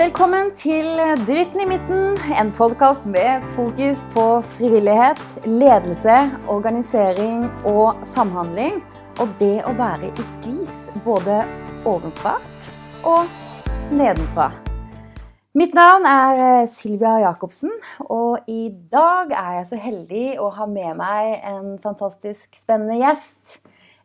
Velkommen til Dritten i midten, en podkast med fokus på frivillighet, ledelse, organisering og samhandling. Og det å være i skvis både ovenfra og nedenfra. Mitt navn er eh, Silvia Jacobsen, og i dag er jeg så heldig å ha med meg en fantastisk spennende gjest.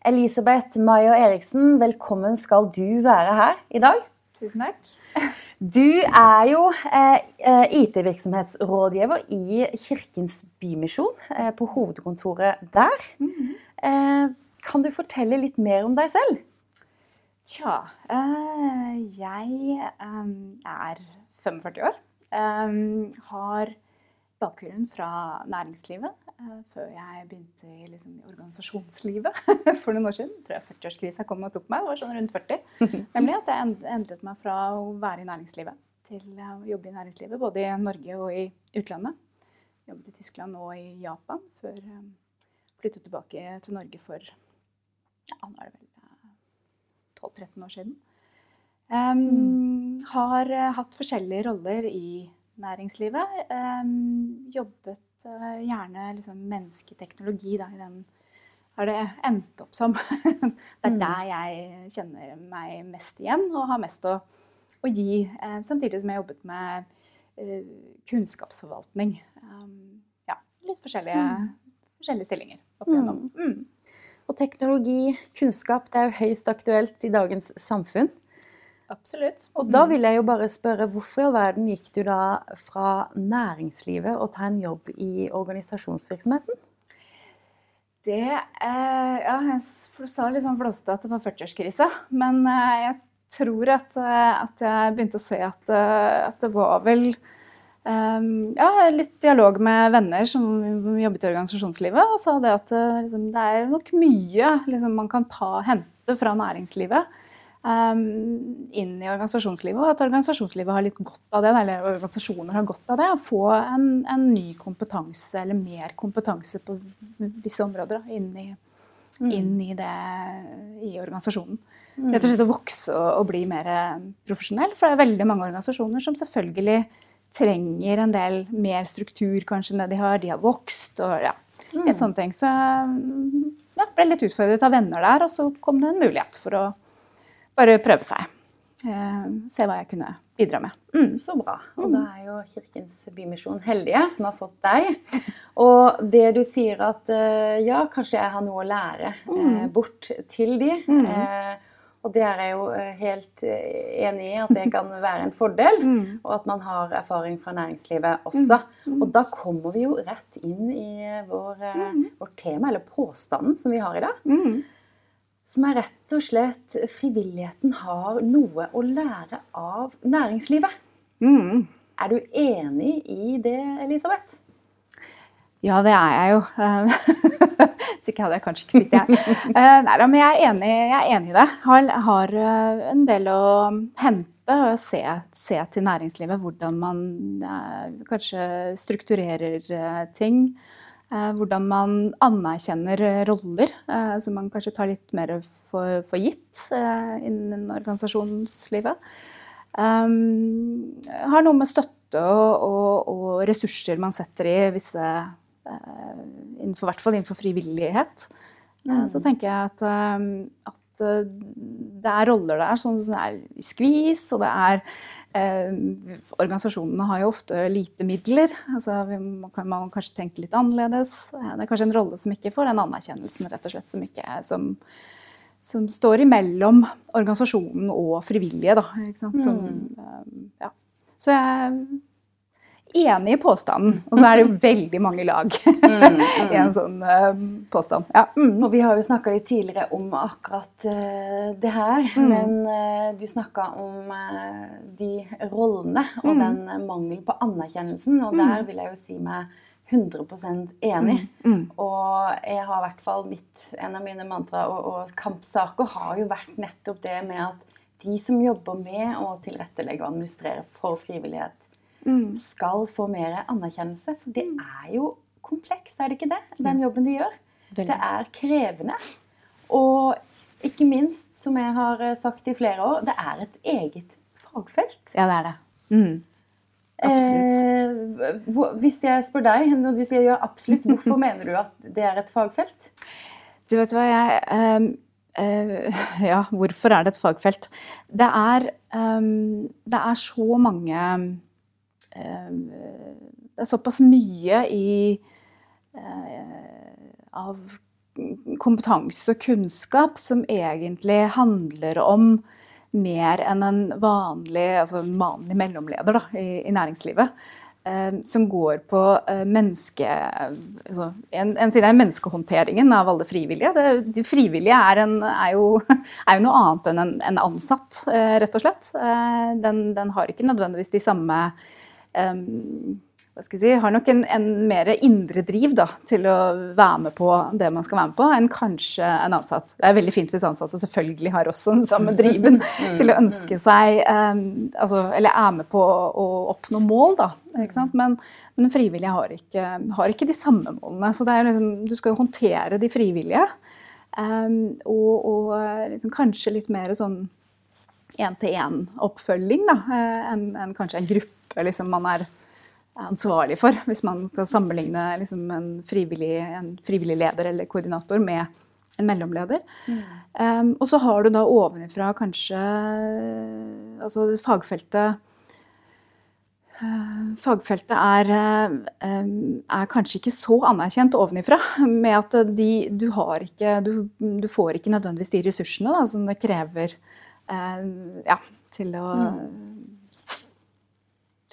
Elisabeth Maier Eriksen, velkommen skal du være her i dag. Tusen takk. Du er jo eh, eh IT-virksomhetsrådgiver i Kirkens Bymisjon, eh, på hovedkontoret der. Mm -hmm. eh, kan du fortelle litt mer om deg selv? Tja eh, Jeg er 45 år. har bakgrunn fra næringslivet eh, før jeg begynte i, liksom, organisasjonslivet for noen år siden. Jeg tror jeg 40-årskrisa kom og tok meg. Det var sånn rundt 40. Nemlig at jeg endret meg fra å være i næringslivet til å jobbe i næringslivet, både i Norge og i utlandet. Jobbet i Tyskland og i Japan før jeg flyttet tilbake til Norge for ja, nå er det vel 12-13 eh, år siden. Um, mm. Har hatt forskjellige roller i næringslivet. Jobbet uh, gjerne liksom, mennesketeknologi da, i den har det endt opp som. det er mm. der jeg kjenner meg mest igjen og har mest å, å gi. Uh, samtidig som jeg jobbet med uh, kunnskapsforvaltning. Ja, litt forskjellige, mm. forskjellige stillinger opp igjennom. Mm. mm. Og teknologi, kunnskap, det er jo høyst aktuelt i dagens samfunn. Absolutt. Og da vil jeg jo bare spørre, hvorfor i all verden gikk du da fra næringslivet og ta en jobb i organisasjonsvirksomheten? Det eh, Ja, jeg sa litt sånn flåsete at det var 40-årskrise. Men eh, jeg tror at, eh, at, jeg begynte å se at, eh, at det var vel um, ja, litt dialog med venner som jobbet i organisasjonslivet, og sa det at liksom, det er nok mye liksom, man kan ta, hente fra næringslivet inn i organisasjonslivet, og at organisasjonslivet har litt godt av det, eller organisasjoner har godt av det, å få en, en ny kompetanse, eller mer kompetanse på visse områder da, inn, i, mm. inn i, det, i organisasjonen. Mm. Rett og slett å vokse og, og bli mer profesjonell. For det er veldig mange organisasjoner som selvfølgelig trenger en del mer struktur kanskje enn det de har. De har vokst og ja, mm. et sånt ting. Så ja, ble litt utfordret av venner der, og så kom det en mulighet for å bare prøve seg. Eh, se hva jeg kunne bidra med. Mm. Så bra. Og da er jo Kirkens Bymisjon heldige som har fått deg. Og det du sier at eh, ja, kanskje jeg har noe å lære eh, mm. bort til de. Mm. og det er jeg jo helt enig i at det kan være en fordel. Mm. Og at man har erfaring fra næringslivet også. Mm. Og da kommer vi jo rett inn i vår, vårt tema, eller påstanden som vi har i dag som er rett og slett frivilligheten har noe å lære av næringslivet. Mm. Er du enig i det, Elisabeth? Ja, det er jeg jo. Hvis ikke hadde jeg kanskje ikke sittet her. Eh, nei men jeg er enig, jeg er enig i det. Har, har eh, en del å hente og se, se, til næringslivet hvordan man eh, kanskje strukturerer ting. Eh, hvordan man anerkjenner roller eh, som man kanskje tar litt mer for, for gitt eh, innen organisasjonslivet. Um, har noe med støtte og, og, og, ressurser man setter i visse innenfor, hvert fall innenfor frivillighet. Mm. Så tenker jeg at, at, det er roller der som er i skvis, og det er Eh, organisasjonene har jo ofte lite midler. altså Man kan man kanskje tenke litt annerledes. Eh, det er kanskje en rolle som ikke får den anerkjennelsen rett og slett, som, ikke, som, som står imellom organisasjonen og frivillige. Da, som, mm. eh, ja. Så jeg enig i påstanden. Og så er det jo veldig mange lag mm, mm. i en sånn uh, påstand. Ja. Mm. Og vi har jo snakka litt tidligere om akkurat uh, det her. Mm. Men uh, du snakka om de rollene og mm. den mangel på anerkjennelsen. Og der vil jeg jo si meg 100% enig. Og jeg har i hvert fall mitt, en av mine mantra og, og kampsaker har jo vært nettopp det med at de som jobber med å tilrettelegge og administrere for frivillighet, mm. Skal få mer anerkjennelse. For det mm. er jo komplekst, er det ikke det? Den jobben de gjør. Veldig. Det er krevende. Og ikke minst, som jeg har sagt i flere år, det er et eget fagfelt. Ja, det er det. Mm. Absolutt. Eh, hvis jeg spør deg, når du sier ja, absolutt, hvorfor mener du at det er et fagfelt? Du vet hva, jeg um, uh, Ja, hvorfor er det et fagfelt? Det er, um, det er så mange Det er såpass mye i uh, av kompetanse og kunnskap som egentlig handler om mer enn en vanlig, altså en vanlig mellomleder da, i, i, næringslivet. Eh, som går på eh, menneske... Altså, en, en side er menneskehåndteringen av alle frivillige. Det, de frivillige er, en, er, jo, er, jo, noe annet enn en, en ansatt, eh, rett og slett. Eh, den, den, har ikke nødvendigvis de samme eh, hva skal jeg si, har nok en, en mer indre driv da, til å være med på det man skal være med på, enn kanskje en ansatt. Det er veldig fint hvis ansatte selvfølgelig har også den samme driven mm. til å ønske seg um, altså, Eller er med på å oppnå mål, da. Men, men frivillige har ikke, har ikke, de samme målene. Så liksom, du skal jo håndtere de frivillige. Um, og, og liksom, kanskje litt mer sånn én-til-én-oppfølging eh, enn en, kanskje en gruppe liksom, man er ansvarlig for, hvis man kan sammenligne liksom en, frivillig, en, frivillig, leder eller koordinator med en mellomleder. Mm. Um, og så har du da ovenifra kanskje Altså fagfeltet uh, Fagfeltet er, uh, er, kanskje ikke så anerkjent ovenifra. Med at de, du, ikke, du, du, får ikke nødvendigvis de ressursene da, som det krever uh, ja, til å mm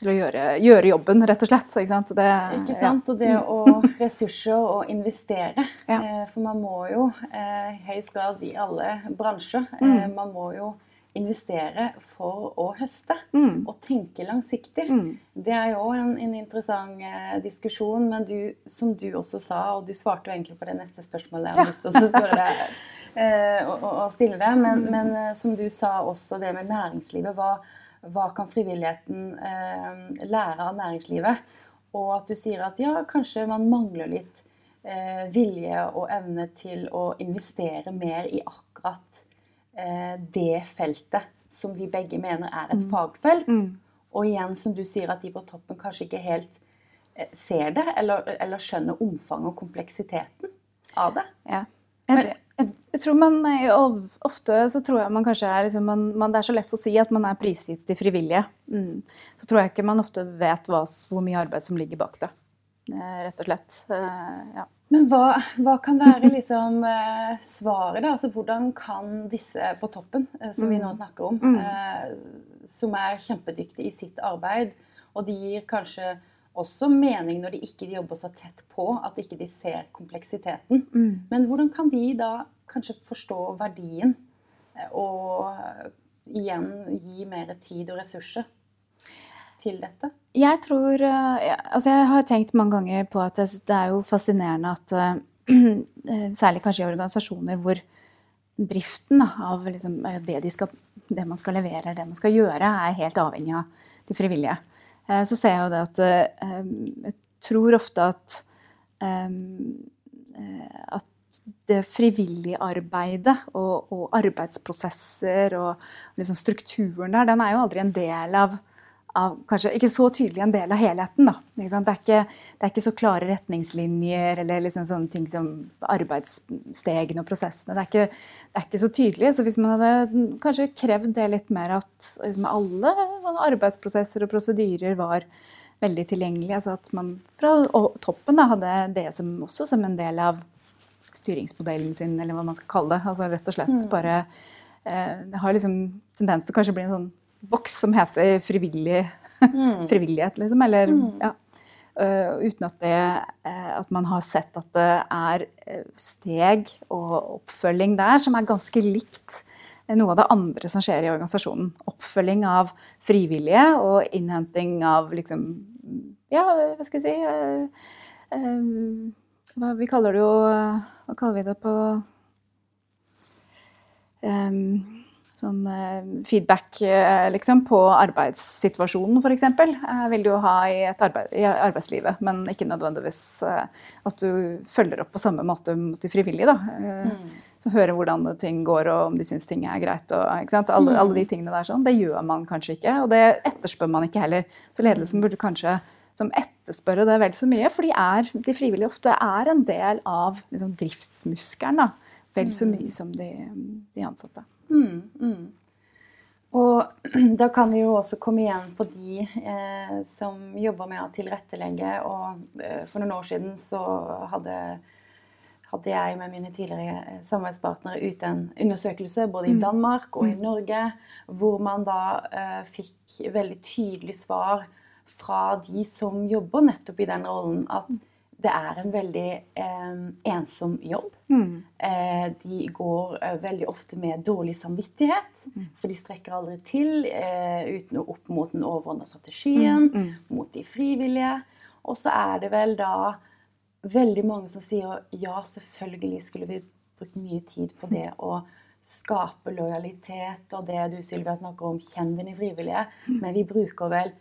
til å gjøre, gjøre, jobben, rett og slett. Ikke sant? Det, ikke sant? Og det å ressurser og investere. Ja. Eh, for man må jo eh, i høyest grad i alle bransjer eh, mm. Man må jo investere for å høste. Mm. Og tenke langsiktig. Mm. Det er jo en, en interessant diskusjon, men du, som du også sa, og du svarte jo egentlig på det neste spørsmålet jeg har lyst til å spørre deg og, og, stille deg, men, mm. men, som du sa også, det med næringslivet. hva hva kan frivilligheten eh, lære av næringslivet? Og at du sier at ja, kanskje man mangler litt eh, vilje og evne til å investere mer i akkurat eh, det feltet som vi begge mener er et mm. fagfelt. Mm. Og igjen, som du sier, at de på toppen kanskje ikke helt eh, ser det, eller, eller skjønner omfanget og kompleksiteten av det. Ja. Jeg, jeg, tror man Ofte så tror jeg man kanskje er liksom, man, man, Det er så lett å si at man er prisgitt de frivillige. Mm. Så tror jeg ikke man ofte vet hva, hvor mye arbeid som ligger bak det. Eh, rett og slett. Uh, ja. Men hva, hva, kan være liksom svaret, da? Altså, hvordan kan disse på toppen, som vi nå mm. snakker om, mm. som er kjempedyktige i sitt arbeid, og de gir kanskje også mening når de ikke jobber så tett på, at ikke de ser kompleksiteten. Mm. Men hvordan kan de da kanskje forstå verdien eh, og igjen gi mer tid og ressurser til dette? Jeg tror eh, Altså jeg har tenkt mange ganger på at det er jo fascinerende at eh, Særlig kanskje i organisasjoner hvor driften av liksom, det, de skal, det man skal levere, det man skal gjøre, er helt avhengig av de frivillige. Så ser jeg jo det at Jeg tror ofte at at det frivillige arbeidet og, og arbeidsprosesser og liksom strukturen der, den er jo aldri en del av, av Kanskje ikke så tydelig en del av helheten. Da. Det, er ikke, det, er ikke, så klare retningslinjer eller liksom sånne ting som arbeidsstegene og prosessene. Det er ikke, det er ikke så tydelig. Så hvis man hadde kanskje krevd det litt mer at liksom alle arbeidsprosesser og prosedyrer var veldig tilgjengelige, altså at man fra toppen da, hadde det som, også som en del av styringsmodellen sin, eller hva man skal kalle det. Altså rett og slett mm. bare eh, Det har liksom tendens til å kanskje bli en sånn boks som heter frivillig, mm. frivillighet, liksom. Eller mm. ja. Uh, uten at, det, uh, at, man har sett at det er uh, steg og oppfølging der som er ganske likt noe av det andre som skjer i organisasjonen. Oppfølging av frivillige og innhenting av liksom Ja, hva skal jeg si hva, Vi kaller det jo Hva kaller vi det på um, sånn eh, feedback eh, liksom, på arbeidssituasjonen, f.eks. Uh, vil du jo ha i, arbeid, i, arbeidslivet, men ikke nødvendigvis at du følger opp på samme måte mot de frivillige. Da. Mm. så høre hvordan ting går, og om de syns ting er greit. Og, alle, alle, de tingene der sånn, Det gjør man kanskje ikke, og det etterspør man ikke heller. Så ledelsen burde kanskje som etterspørre det vel så mye, for de, er, de frivillige ofte er en del av liksom, driftsmuskelen. Vel så mye som de, de ansatte. Mm, mm. Og da kan vi jo også komme igjen på de eh, som jobber med å tilrettelegge. Og eh, for noen år siden så hadde, hadde jeg med mine tidligere eh, samarbeidspartnere ut en undersøkelse både i mm. Danmark og i mm. Norge, hvor man da eh, fikk veldig tydelig svar fra de som jobber nettopp i den rollen, at det er en veldig eh, ensom jobb. Mm. Eh, de går eh, veldig ofte med dårlig samvittighet, mm. for de strekker aldri til eh, uten å opp mot den overordna strategien, mm. mm. mot de frivillige. Og så er det vel da veldig mange som sier ja, selvfølgelig skulle vi brukt mye tid på det å skape lojalitet og det du Sylvia snakker om, kjenn dine frivillige, mm. men vi bruker vel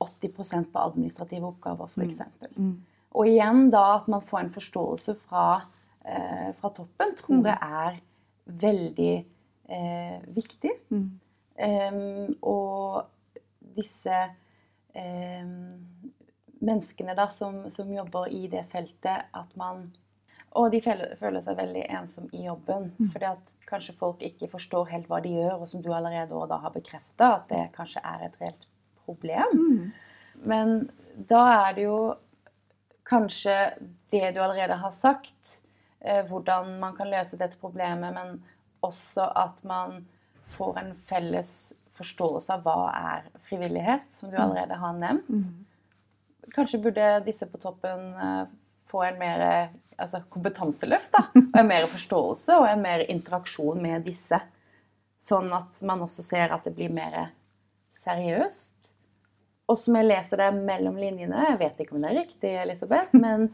80% på administrative oppgaver, f.eks. Mm. Og igjen da at man får en forståelse fra, eh, fra toppen, tror mm. jeg er veldig eh, viktig. Mm. Um, og disse um, menneskene da som, som, jobber i det feltet, at man Og de føler, seg veldig ensom i jobben. Mm. fordi at kanskje folk ikke forstår helt hva de gjør, og som du allerede har bekrefta, at det kanskje er et reelt problem. Mm. Men da er det jo kanskje det du allerede har sagt, eh, hvordan man kan løse dette problemet, men også at man får en felles forståelse av hva er frivillighet, som du mm. allerede har nevnt. Mm. Kanskje burde disse på toppen eh, få en mer altså kompetanseløft, da, og en mer forståelse og en mer interaksjon med disse. Sånn at man også ser at det blir mer seriøst. Og som jeg leser det mellom linjene, jeg vet ikke om det er riktig, Elisabeth, men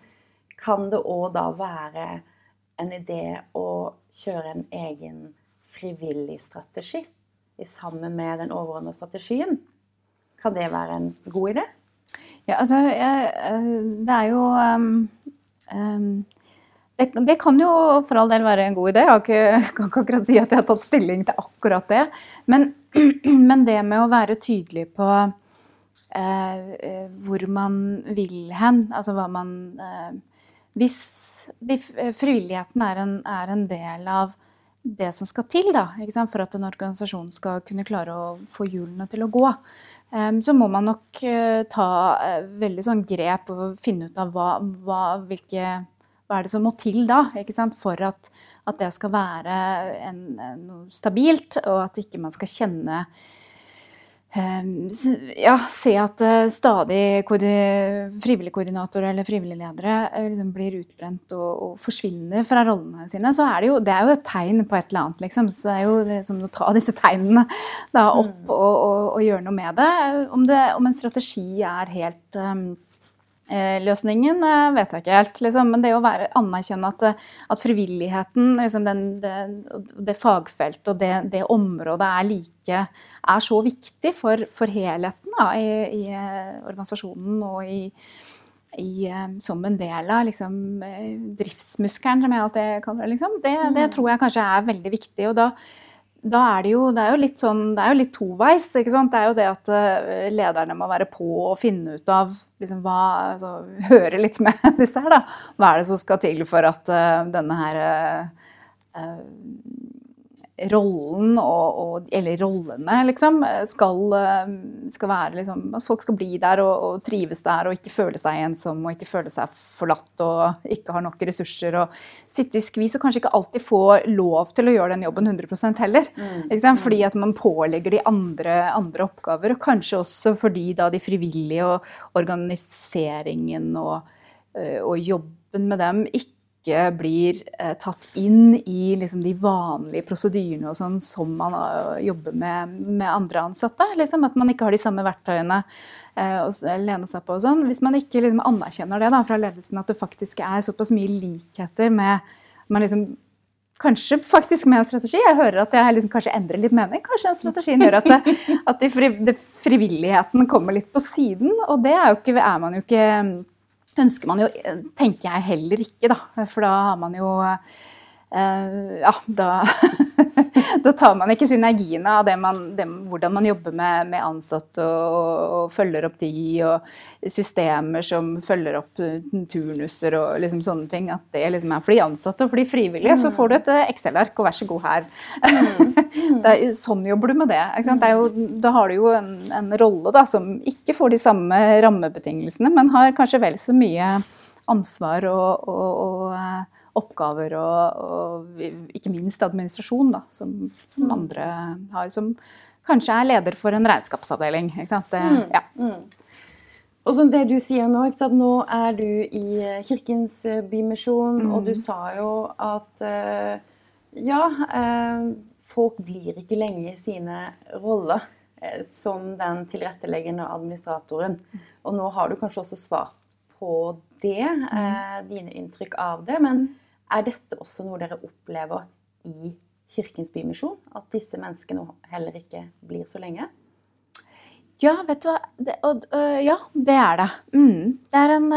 kan det òg da være en idé å kjøre en egen frivillig strategi sammen med den overordna strategien? Kan det være en god idé? Ja, altså eh, Det er jo um, um, det, det, kan jo for all del være en god idé. Jeg ikke, kan ikke akkurat si at jeg har tatt stilling til akkurat det. Men, men det med å være tydelig på hvor man vil hen. Altså hva man eh, Hvis de, frivilligheten er en, er en, del av det som skal til da, for at en organisasjon skal kunne klare å få hjulene til å gå, så må man nok ta veldig sånn grep og finne ut av hva, hva, hvilke, hva er det som må til da, for at, at, det skal være en, noe stabilt, og at ikke man skal kjenne ja, se at eh, stadig frivillige koordinatorer eller frivillige ledere eh, liksom blir utbrent og, og, forsvinner fra rollene sine, så er det jo, det er jo et tegn på et eller annet. Liksom. Så det er jo liksom, som å ta disse tegnene da, opp mm. og, og, og, gjøre noe med det. Om, det. om, en strategi er helt um, løsningen eh, vet jeg ikke helt, liksom. men det å være, anerkjenne at, eh, at frivilligheten, liksom den, det, det, fagfeltet og det, det, området er like er så viktig for, for helheten da, i, i, organisasjonen og i, i, som en del av liksom, driftsmuskelen, som jeg alltid kaller det. Liksom. Det, det mm. tror jeg kanskje er veldig viktig. og da da er det jo, det er jo litt sånn, det er jo litt toveis. ikke sant? Det er jo det at eh, lederne må være på og finne ut av liksom hva, altså, Høre litt med disse her, da. Hva er det som skal til for at uh, denne her uh, rollen og, og, Eller rollene, liksom. Skal, eh, skal være liksom At folk skal bli der og, og, trives der og ikke føle seg ensom og ikke føle seg forlatt og ikke har nok ressurser og sitte i skvis og kanskje ikke alltid få lov til å gjøre den jobben 100% heller. Mm. Fordi at man pålegger de andre, andre, oppgaver, og kanskje også fordi da de frivillige og organiseringen og, eh, og jobben med dem ikke ikke blir eh, tatt inn i liksom, de vanlige prosedyrene og sånn som man uh, jobber med, med andre ansatte. Liksom, at man ikke har de samme verktøyene å lene seg på. og sånn. Hvis man ikke liksom, anerkjenner det da, fra ledelsen, at det faktisk er såpass mye likheter med man liksom, Kanskje faktisk med en strategi. Jeg hører at jeg liksom kanskje endrer litt mening. Kanskje den strategien gjør at, det, at de fri, det frivilligheten kommer litt på siden. Og det er, jo ikke, er man jo ikke ønsker man jo, tenker jeg heller ikke, da. For da har man jo ja, da, da, tar man ikke synergiene av det man, det, hvordan man jobber med, med ansatte og, og, følger opp de, og systemer som følger opp turnuser og liksom sånne ting. At det liksom er for de ansatte og for de frivillige. Så får du et eh, Excel-ark, og vær så god her. Mm. er, sånn jobber du med det. det jo, da har du jo en, en rolle da, som ikke får de samme rammebetingelsene, men har kanskje vel så mye ansvar og, og, og eh, oppgaver og, og, ikke minst administrasjon, da, som, som, mm. andre har. Som kanskje er leder for en regnskapsavdeling. Det, mm. Ja. Mm. Og som det du sier Nå ikke sant? nå er du i eh, Kirkens eh, Bymisjon, mm. og du sa jo at uh, ja, folk blir ikke lenge i sine roller som den tilretteleggende administratoren. Og nå har du kanskje også svart på det, dine inntrykk av det. men er dette også noe dere opplever i Kirkens Bymisjon? At disse menneskene heller ikke blir så lenge? Ja, vet du hva. Det, og, uh, ja, det er det. Mm. Det, er en,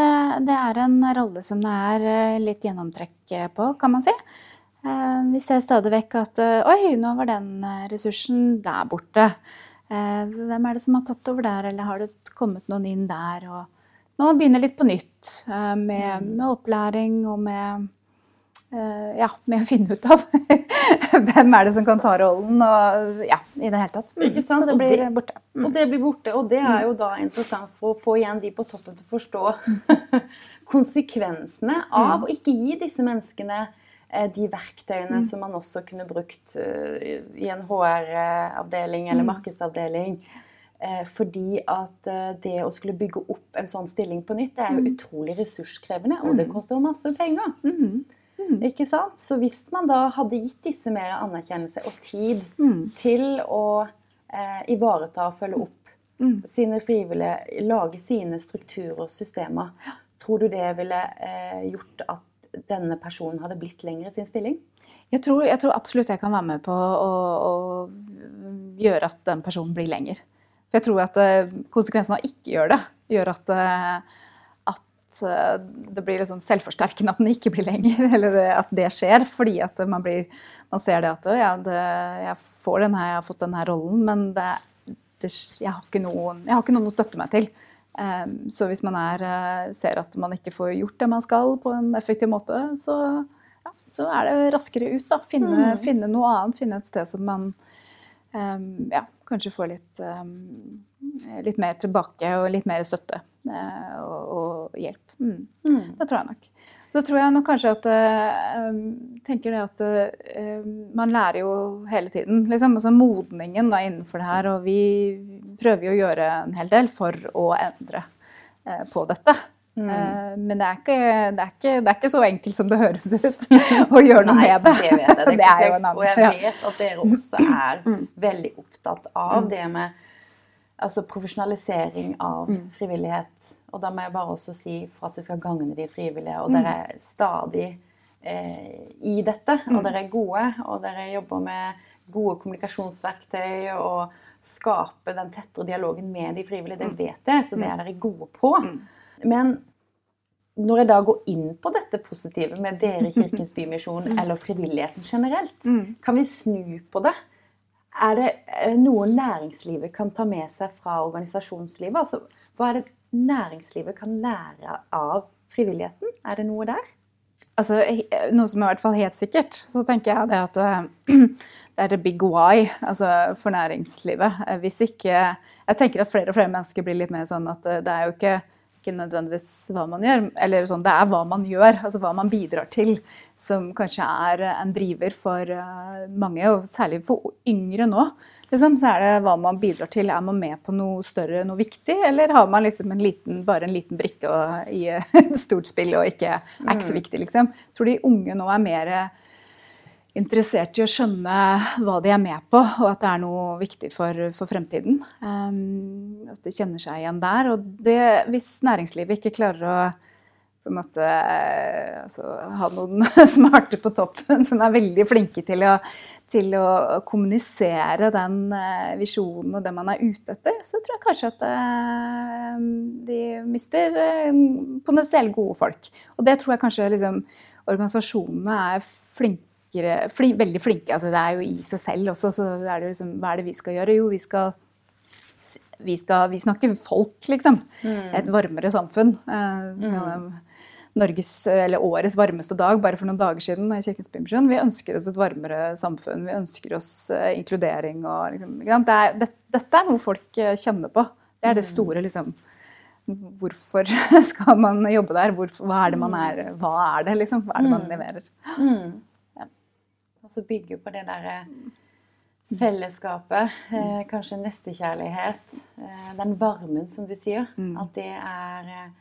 det, er en, rolle som det er litt gjennomtrekk på, kan man si. Uh, vi ser stadig vekk at Oi, nå var den ressursen der borte. hvem er det som har tatt over der, eller har det kommet noen inn der? Og man begynner litt på nytt med, med opplæring og med Eh, ja, med å finne ut av hvem er det som kan ta rollen, og ja, i det hele tatt. Sant? Så det blir borte. Mm. Og det blir borte, og det er jo da interessant for å få igjen de på toppen til å forstå konsekvensene av mm. å ikke gi disse menneskene eh, de verktøyene mm. som man også kunne brukt eh, i en HR-avdeling eller mm. markedsavdeling. Fordi at det å skulle bygge opp en sånn stilling på nytt, det er jo mm. utrolig ressurskrevende, og det mm. koster masse penger. Mm. Ikke sant? Så hvis man da hadde gitt disse mer anerkjennelse og tid mm. til å eh, ivareta og følge opp mm. sine frivillige, lage sine strukturer og systemer, tror du det ville eh, gjort at denne personen hadde blitt lenger i sin stilling? Jeg tror, jeg tror absolutt jeg kan være med på å, å, gjøre at den personen blir lenger. For jeg tror at eh, konsekvensen av ikke gjøre det, gjør at eh, det blir liksom selvforsterkende at den ikke blir lenger, eller at det skjer. Fordi at man, blir, man ser det at ja, det, jeg, får denne, jeg har fått denne rollen, men det, det, jeg, har noen, jeg, har ikke noen, å støtte meg til. Um, så hvis man er, eh, ser at man ikke får gjort det man skal på en effektiv måte, så, ja, så er det raskere ut. da, Finne, mm. finne, noe annet, finne et sted som man um, ja, kanskje får litt, um, litt mer tilbake og litt mer støtte. Eh, og, og hjelp. Mm. Mm. Det tror jeg nok. Så tror jeg nok kanskje at uh, tenker det at uh, man lærer jo hele tiden. liksom, altså Modningen da innenfor det her. Og vi prøver jo å gjøre en hel del for å endre uh, på dette. Mm. men det er, ikke, det, er ikke, det er, ikke, så enkelt som det høres ut å gjøre noe Nei, med det. det, vet jeg. det, er jo en annen. Og jeg vet at dere også er mm. veldig opptatt av det med altså profesjonalisering av mm. frivillighet. Og da må jeg bare også si for at det skal gagne de frivillige. Og dere er stadig eh, i dette. Og mm. dere er gode, og dere jobber med gode kommunikasjonsverktøy og skape den tettere dialogen med de frivillige. Det mm. vet jeg, så det er dere gode på. Men når jeg da går inn på dette positive med dere i Kirkens Bymisjon eller frivilligheten generelt, kan vi snu på det? Er det eh, noe næringslivet kan ta med seg fra organisasjonslivet? Altså, hva er det næringslivet kan lære av frivilligheten? Er det noe der? Altså, noe som er i hvert fall helt sikkert, så tenker jeg det at eh, det er the big why altså for næringslivet. Eh, hvis ikke Jeg tenker at flere og flere mennesker blir litt mer sånn at det er jo ikke ikke nødvendigvis hva man gjør, eller sånn, det er hva man gjør, altså hva man bidrar til, som kanskje er en driver for eh, mange, og særlig for yngre nå. Liksom, så er det hva man bidrar til. Er man med på noe større, noe viktig, eller har man liksom en liten, bare en liten brikke i et stort spill og ikke, er ikke så mm. viktig, liksom. Jeg tror de unge nå er mer interessert i å skjønne hva de er med på, og at det er noe viktig for, for fremtiden. Um, at de kjenner seg igjen der. Og det, hvis næringslivet ikke klarer å på en måte altså, ha noen smarte på toppen som er veldig flinke til å, til å kommunisere den uh, visjonen og det man er ute etter, så tror jeg kanskje at uh, de mister potensielt gode folk. Og det tror jeg kanskje liksom, organisasjonene er flinke veldig flinke. Altså, det er jo i seg selv også, så er det liksom, hva er det vi skal gjøre? Jo, vi skal vi, skal, vi snakker folk, liksom. Mm. Et varmere samfunn. Eh, Norges, eller årets varmeste dag bare for noen dager siden i Kirkens Bymisjon. Vi ønsker oss et varmere samfunn. Vi ønsker oss eh, inkludering. Og, liksom, det er, det, dette er noe folk eh, kjenner på. Det er det store liksom, Hvorfor skal man jobbe der? Hvorfor, hva er det man er? Hva er det, liksom? Hva er det man leverer? Mm. Ja. Og så bygge på det derre fellesskapet, eh, kanskje nestekjærlighet, eh, den varmen som du sier, Mm. at det er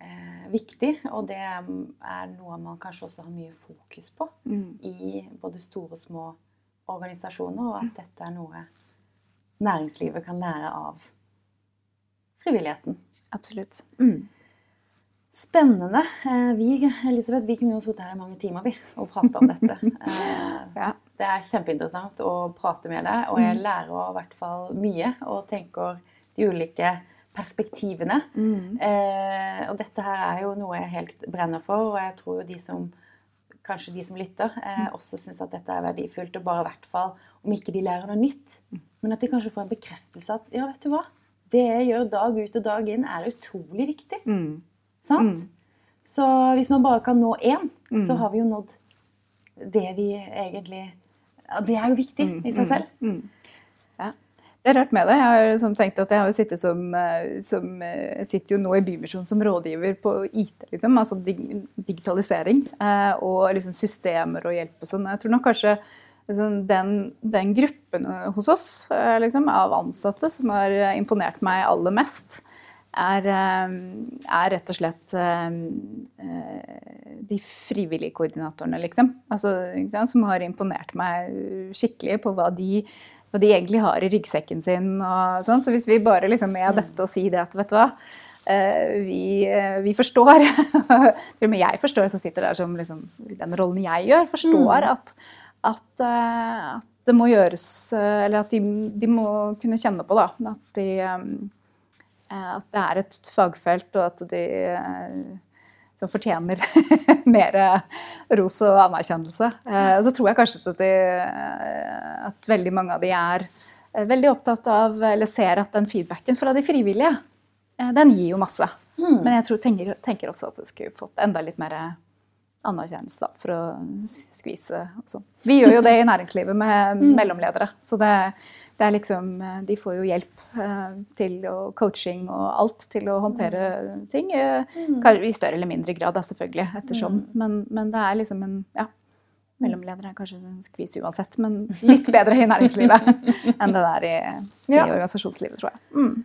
eh, viktig. Og det er noe man kanskje også har mye fokus på Mm. i både store og små organisasjoner, og at dette er noe næringslivet kan lære av frivilligheten. Absolutt. Mm. Spennende. Eh, Vi, Elisabeth, vi kunne jo sittet her i mange timer vi, og prata om dette. Eh, Ja. Det er kjempeinteressant å prate med deg, og jeg lærer i hvert fall mye og tenker de ulike perspektivene. Mm. Eh, og dette her er jo noe jeg helt brenner for, og jeg tror jo de som kanskje de som lytter, eh, også syns at dette er verdifullt. Og bare i hvert fall, om ikke de lærer noe nytt, men at de kanskje får en bekreftelse at ja, vet du hva, det jeg gjør dag ut og dag inn, er utrolig viktig. Mm. Sant? Så hvis man bare kan nå én, så har vi jo nådd det vi egentlig ja, Det er jo viktig i seg selv. Mm. Ja. Det er rart med det. Jeg har som tenkt at jeg har sittet som, eh, som eh, sitter jo nå i Bymisjonen som rådgiver på IT, liksom, altså dig digitalisering. Eh, og liksom systemer og hjelp og sånn. Jeg tror nok kanskje liksom, den, den gruppen hos oss liksom, av ansatte som har imponert meg aller mest, er, eh, er rett og slett eh, eh, de frivillige koordinatorene, liksom. Altså, som har imponert meg skikkelig på hva de, hva de egentlig har i ryggsekken sin. Sånn. Så hvis vi bare liksom med dette og si det at vet du hva, vi, vi forstår Til og med jeg forstår, som sitter der som liksom, den rollen jeg gjør, forstår at, at, eh, at det må gjøres Eller at de, de må kunne kjenne på da, at de at det er et fagfelt, og at de eh, som fortjener mer ros og anerkjennelse. Eh, Og så tror jeg kanskje at, de, eh, at veldig mange av de er eh, veldig opptatt av, eller ser at den feedbacken fra de frivillige, eh, den gir jo masse. Men jeg tror, tenker, tenker også at det skulle fått enda litt mer anerkjennelse for å skvise og sånn. Vi gjør jo det i næringslivet med mellomledere. Så det, det er liksom De får jo hjelp eh, til og coaching og alt til å håndtere ting. eh, I større eller mindre grad, da, selvfølgelig, ettersom. Men, men det er liksom en Ja. Mellomleder er kanskje en skvis uansett, men litt bedre i næringslivet enn det der i, i Ja. organisasjonslivet, tror jeg. Mm.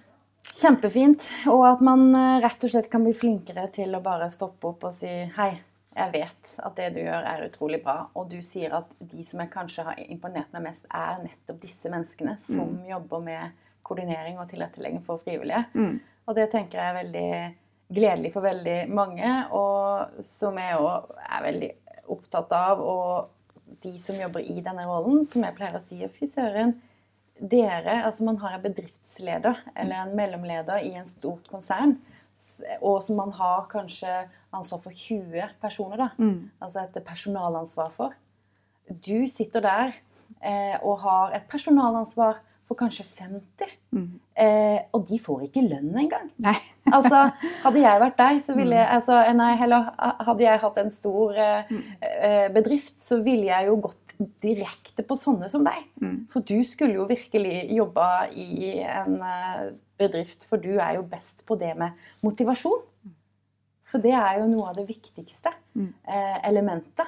Kjempefint. Og at man eh, rett og slett kan bli flinkere til å bare stoppe opp og si hei. Jeg vet at det du gjør, er utrolig bra. Og du sier at de som jeg kanskje har imponert meg mest, er nettopp disse menneskene som jobber med koordinering og tilrettelegging for frivillige. Og det tenker jeg er veldig gledelig for veldig mange, og som jeg òg er veldig opptatt av. Og de som jobber i denne rollen, som jeg pleier å si, fy søren, dere, altså man har en bedriftsleder eller en mellomleder i en stort konsern, og som man har kanskje ansvar for 20 personer, da. Altså et personalansvar for. Du sitter der eh, og har et personalansvar for kanskje 50, eh, og de får ikke lønn engang. Altså, hadde jeg vært deg, så ville jeg altså, Nei, heller hadde jeg hatt en stor eh, eh, bedrift, så ville jeg jo gått direkte på sånne som deg. For du skulle jo virkelig jobba i en eh, bedrift, for du er jo best på det med motivasjon. For det er jo noe av det viktigste eh, elementet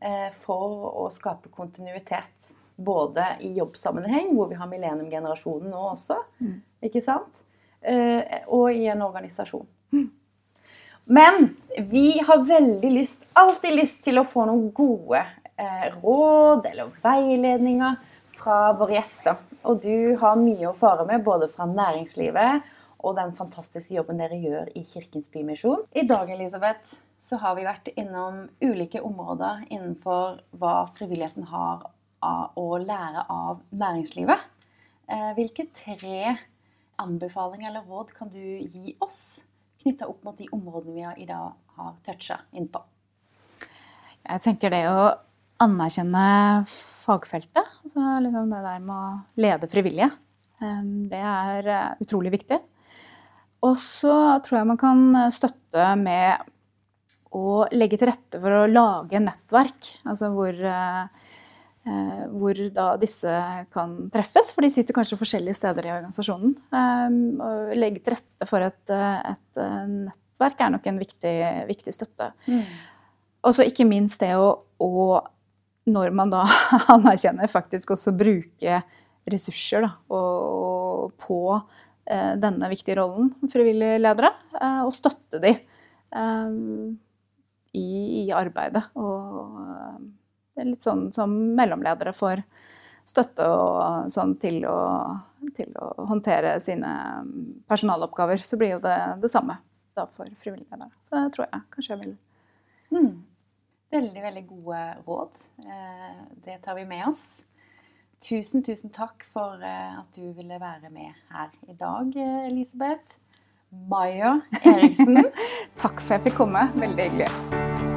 eh, for å skape kontinuitet. Både i jobbsammenheng, hvor vi har millenniumgenerasjonen nå også, ikke sant? Eh, og i en organisasjon. Men vi har veldig lyst, alltid lyst til å få noen gode eh, råd eller veiledninger fra våre gjester. Og du har mye å fare med, både fra næringslivet og den fantastiske jobben dere gjør i Kirkens Bymisjon. I dag Elisabeth, så har vi vært innom ulike områder innenfor hva frivilligheten har å lære av næringslivet. Eh, hvilke tre anbefalinger eller råd kan du gi oss knytta opp mot de områdene vi i dag har toucha innpå? Jeg tenker det å anerkjenne fagfeltet. Altså liksom det der med å lede frivillige. Det er utrolig viktig. Og så tror jeg man kan støtte med å legge til rette for å lage nettverk. Altså hvor, eh, hvor da disse kan treffes, for de sitter kanskje forskjellige steder i organisasjonen. Å legge til rette for et, et, nettverk er nok en viktig, viktig støtte. Mm. Og så ikke minst det å, å, når man da anerkjenner, faktisk også bruke ressurser da, og, på eh, denne viktige rollen, frivillige ledere, eh, og støtte de. Um, i, arbeidet. Og litt sånn som mellomledere får støtte og, sånn til, å, til, å, håndtere sine personaloppgaver, så blir jo det det samme da for frivillige ledere. Så det tror jeg kanskje jeg vil mm. Veldig, veldig gode råd. Eh, det tar vi med oss. Tusen, tusen takk for eh, at du ville være med her i dag, Elisabeth. Maja Eriksen. takk for at jeg fikk komme. Veldig hyggelig.